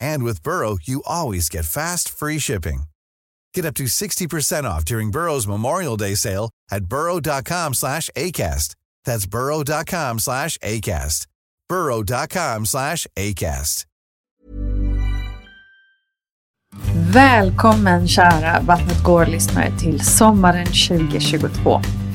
And with Burrow, you always get fast, free shipping. Get up to 60% off during Burrow's Memorial Day sale at burrow.com slash ACAST. That's burrow.com slash ACAST. burrow.com slash ACAST. Välkommen kära Vattnet går-lyssnare till sommaren 2022.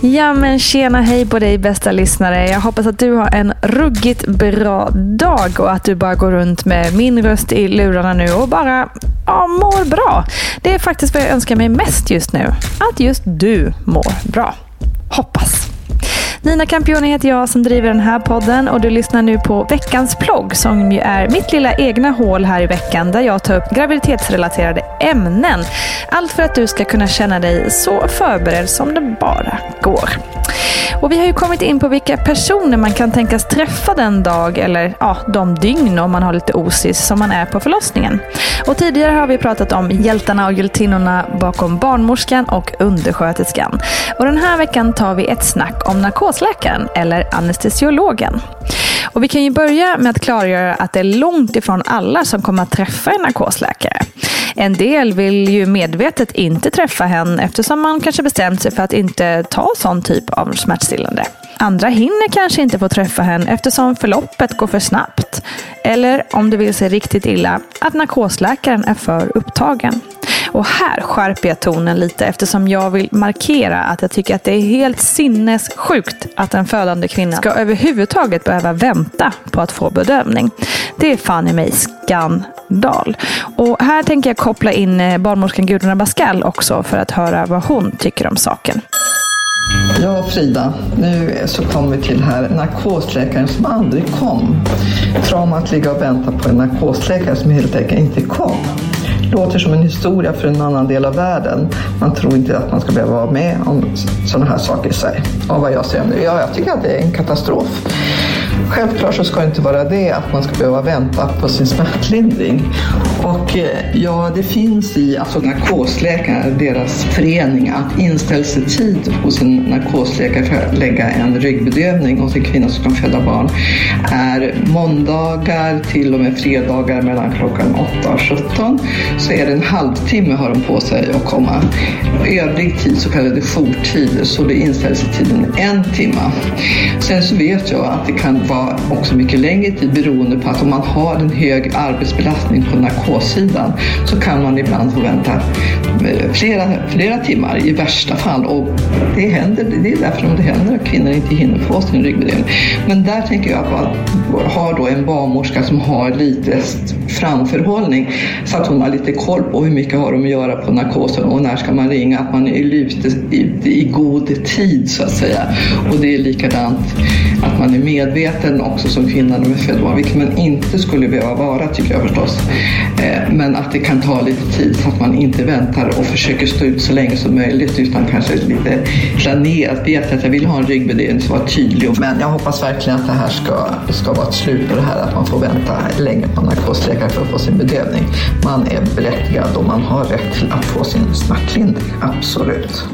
Ja men tjena hej på dig bästa lyssnare. Jag hoppas att du har en ruggigt bra dag och att du bara går runt med min röst i lurarna nu och bara ja, mår bra. Det är faktiskt vad jag önskar mig mest just nu. Att just du mår bra. Hoppas. Nina Campioni heter jag som driver den här podden och du lyssnar nu på veckans plogg som ju är mitt lilla egna hål här i veckan där jag tar upp graviditetsrelaterade ämnen. Allt för att du ska kunna känna dig så förberedd som det bara går. Och vi har ju kommit in på vilka personer man kan tänkas träffa den dag eller ja, de dygn om man har lite osis som man är på förlossningen. Och tidigare har vi pratat om hjältarna och hjältinnorna bakom barnmorskan och undersköterskan. Och den här veckan tar vi ett snack om narkosläkaren eller anestesiologen. Och vi kan ju börja med att klargöra att det är långt ifrån alla som kommer att träffa en narkosläkare. En del vill ju medvetet inte träffa henne eftersom man kanske bestämt sig för att inte ta sån typ av smärtstillande. Andra hinner kanske inte få träffa henne eftersom förloppet går för snabbt. Eller om det vill sig riktigt illa, att narkosläkaren är för upptagen. Och här skärper jag tonen lite eftersom jag vill markera att jag tycker att det är helt sinnessjukt att en födande kvinna ska överhuvudtaget behöva vänta på att få bedövning. Det är fan i mig skandal. Och här tänker jag koppla in eh, barnmorskan Gudrun Abascal också för att höra vad hon tycker om saken. Ja, Frida, nu så kommer vi till här narkosläkaren som aldrig kom. Traumat att ligga och vänta på en narkosläkare som helt enkelt inte kom. Låter som en historia för en annan del av världen. Man tror inte att man ska behöva vara med om sådana här saker i sig. Av vad jag ser nu. Ja, jag tycker att det är en katastrof. Självklart så ska det inte vara det att man ska behöva vänta på sin smärtlindring. Och eh, ja, det finns i alltså narkosläkare, deras förening, att inställelsetid hos en narkosläkare för att lägga en ryggbedövning hos en kvinna som ska föda barn är måndagar till och med fredagar mellan klockan 8 och 17. Så är det en halvtimme har de på sig att komma. Övrig tid, så kallade jourtid, så det inställelsetiden en timme. Sen så vet jag att det kan vara också mycket längre tid beroende på att om man har en hög arbetsbelastning på narkossidan så kan man ibland få vänta eh, flera, flera timmar i värsta fall. Och det, händer, det är därför det händer att kvinnor inte hinner få sin ryggbedövning. Men där tänker jag att man har då en barnmorska som har lite framförhållning så att hon har lite koll på hur mycket har de att göra på narkosen och när ska man ringa, att man är ute i, i god tid så att säga. Och det är likadant att man är medveten också som kvinna med född barn, vilket man inte skulle behöva vara tycker jag förstås. Eh, men att det kan ta lite tid så att man inte väntar och försöker stå ut så länge som möjligt utan kanske lite planerat, vet att jag vill ha en ryggbedövning som var tydlig. Men jag hoppas verkligen att det här ska, ska vara ett slut på det här att man får vänta länge på narkosläkare för att få sin bedövning. Man är berättigad och man har rätt till att få sin smärtlindring, absolut.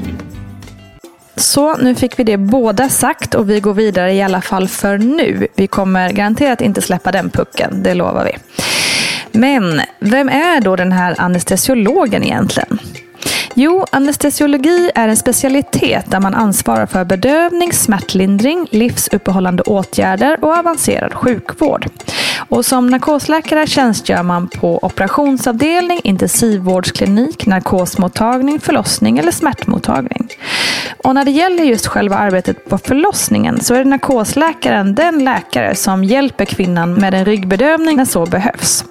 Så nu fick vi det båda sagt och vi går vidare i alla fall för nu. Vi kommer garanterat inte släppa den pucken, det lovar vi. Men vem är då den här anestesiologen egentligen? Jo, anestesiologi är en specialitet där man ansvarar för bedövning, smärtlindring, livsuppehållande åtgärder och avancerad sjukvård. Och som narkosläkare tjänstgör man på operationsavdelning, intensivvårdsklinik, narkosmottagning, förlossning eller smärtmottagning. Och när det gäller just själva arbetet på förlossningen så är narkosläkaren den läkare som hjälper kvinnan med en ryggbedövning när så behövs.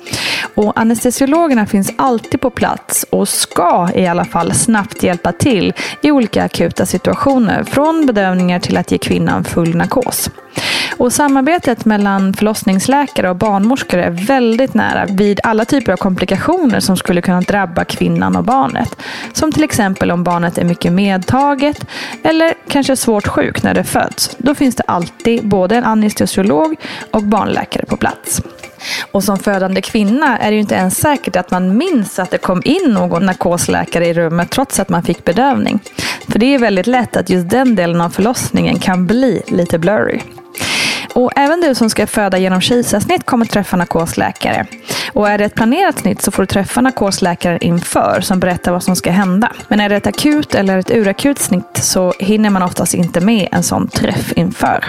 Och anestesiologerna finns alltid på plats och ska i alla fall snabbt hjälpa till i olika akuta situationer, från bedövningar till att ge kvinnan full narkos. Och samarbetet mellan förlossningsläkare och barnmorskor är väldigt nära vid alla typer av komplikationer som skulle kunna drabba kvinnan och barnet. Som till exempel om barnet är mycket medtaget eller kanske svårt sjuk när det föds. Då finns det alltid både en anestesiolog och barnläkare på plats. Och som födande kvinna är det ju inte ens säkert att man minns att det kom in någon narkosläkare i rummet trots att man fick bedövning. För det är väldigt lätt att just den delen av förlossningen kan bli lite blurry. Och även du som ska föda genom kejsarsnitt kommer träffa narkosläkare. Och är det ett planerat snitt så får du träffa narkosläkaren inför som berättar vad som ska hända. Men är det ett akut eller ett urakut snitt så hinner man oftast inte med en sån träff inför.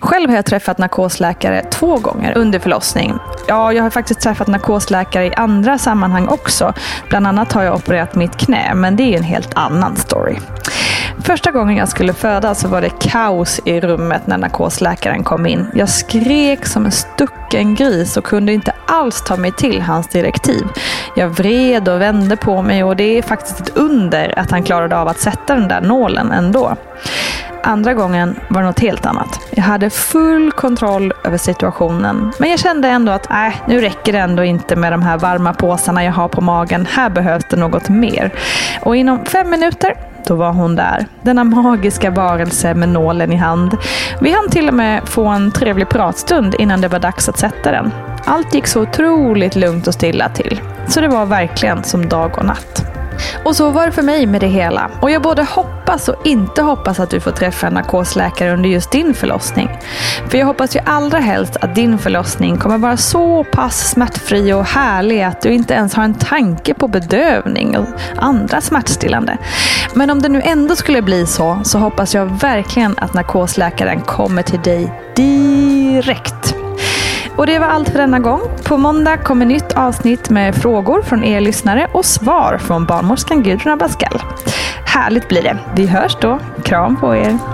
Själv har jag träffat narkosläkare två gånger under förlossning. Ja, jag har faktiskt träffat narkosläkare i andra sammanhang också. Bland annat har jag opererat mitt knä, men det är en helt annan story. Första gången jag skulle föda så var det kaos i rummet när narkosläkaren kom in. Jag skrek som en stucken gris och kunde inte alls ta mig till hans direktiv. Jag vred och vände på mig och det är faktiskt ett under att han klarade av att sätta den där nålen ändå. Andra gången var det något helt annat. Jag hade full kontroll över situationen. Men jag kände ändå att äh, nu räcker det ändå inte med de här varma påsarna jag har på magen. Här behövs det något mer. Och inom fem minuter då var hon där. Denna magiska varelse med nålen i hand. Vi hann till och med få en trevlig pratstund innan det var dags att sätta den. Allt gick så otroligt lugnt och stilla till. Så det var verkligen som dag och natt. Och så var det för mig med det hela. Och jag både hoppas och inte hoppas att du får träffa en narkosläkare under just din förlossning. För jag hoppas ju allra helst att din förlossning kommer vara så pass smärtfri och härlig att du inte ens har en tanke på bedövning och andra smärtstillande. Men om det nu ändå skulle bli så, så hoppas jag verkligen att narkosläkaren kommer till dig direkt. Och det var allt för denna gång. På måndag kommer nytt avsnitt med frågor från er lyssnare och svar från barnmorskan Gudrun Abascal. Härligt blir det. Vi hörs då. Kram på er.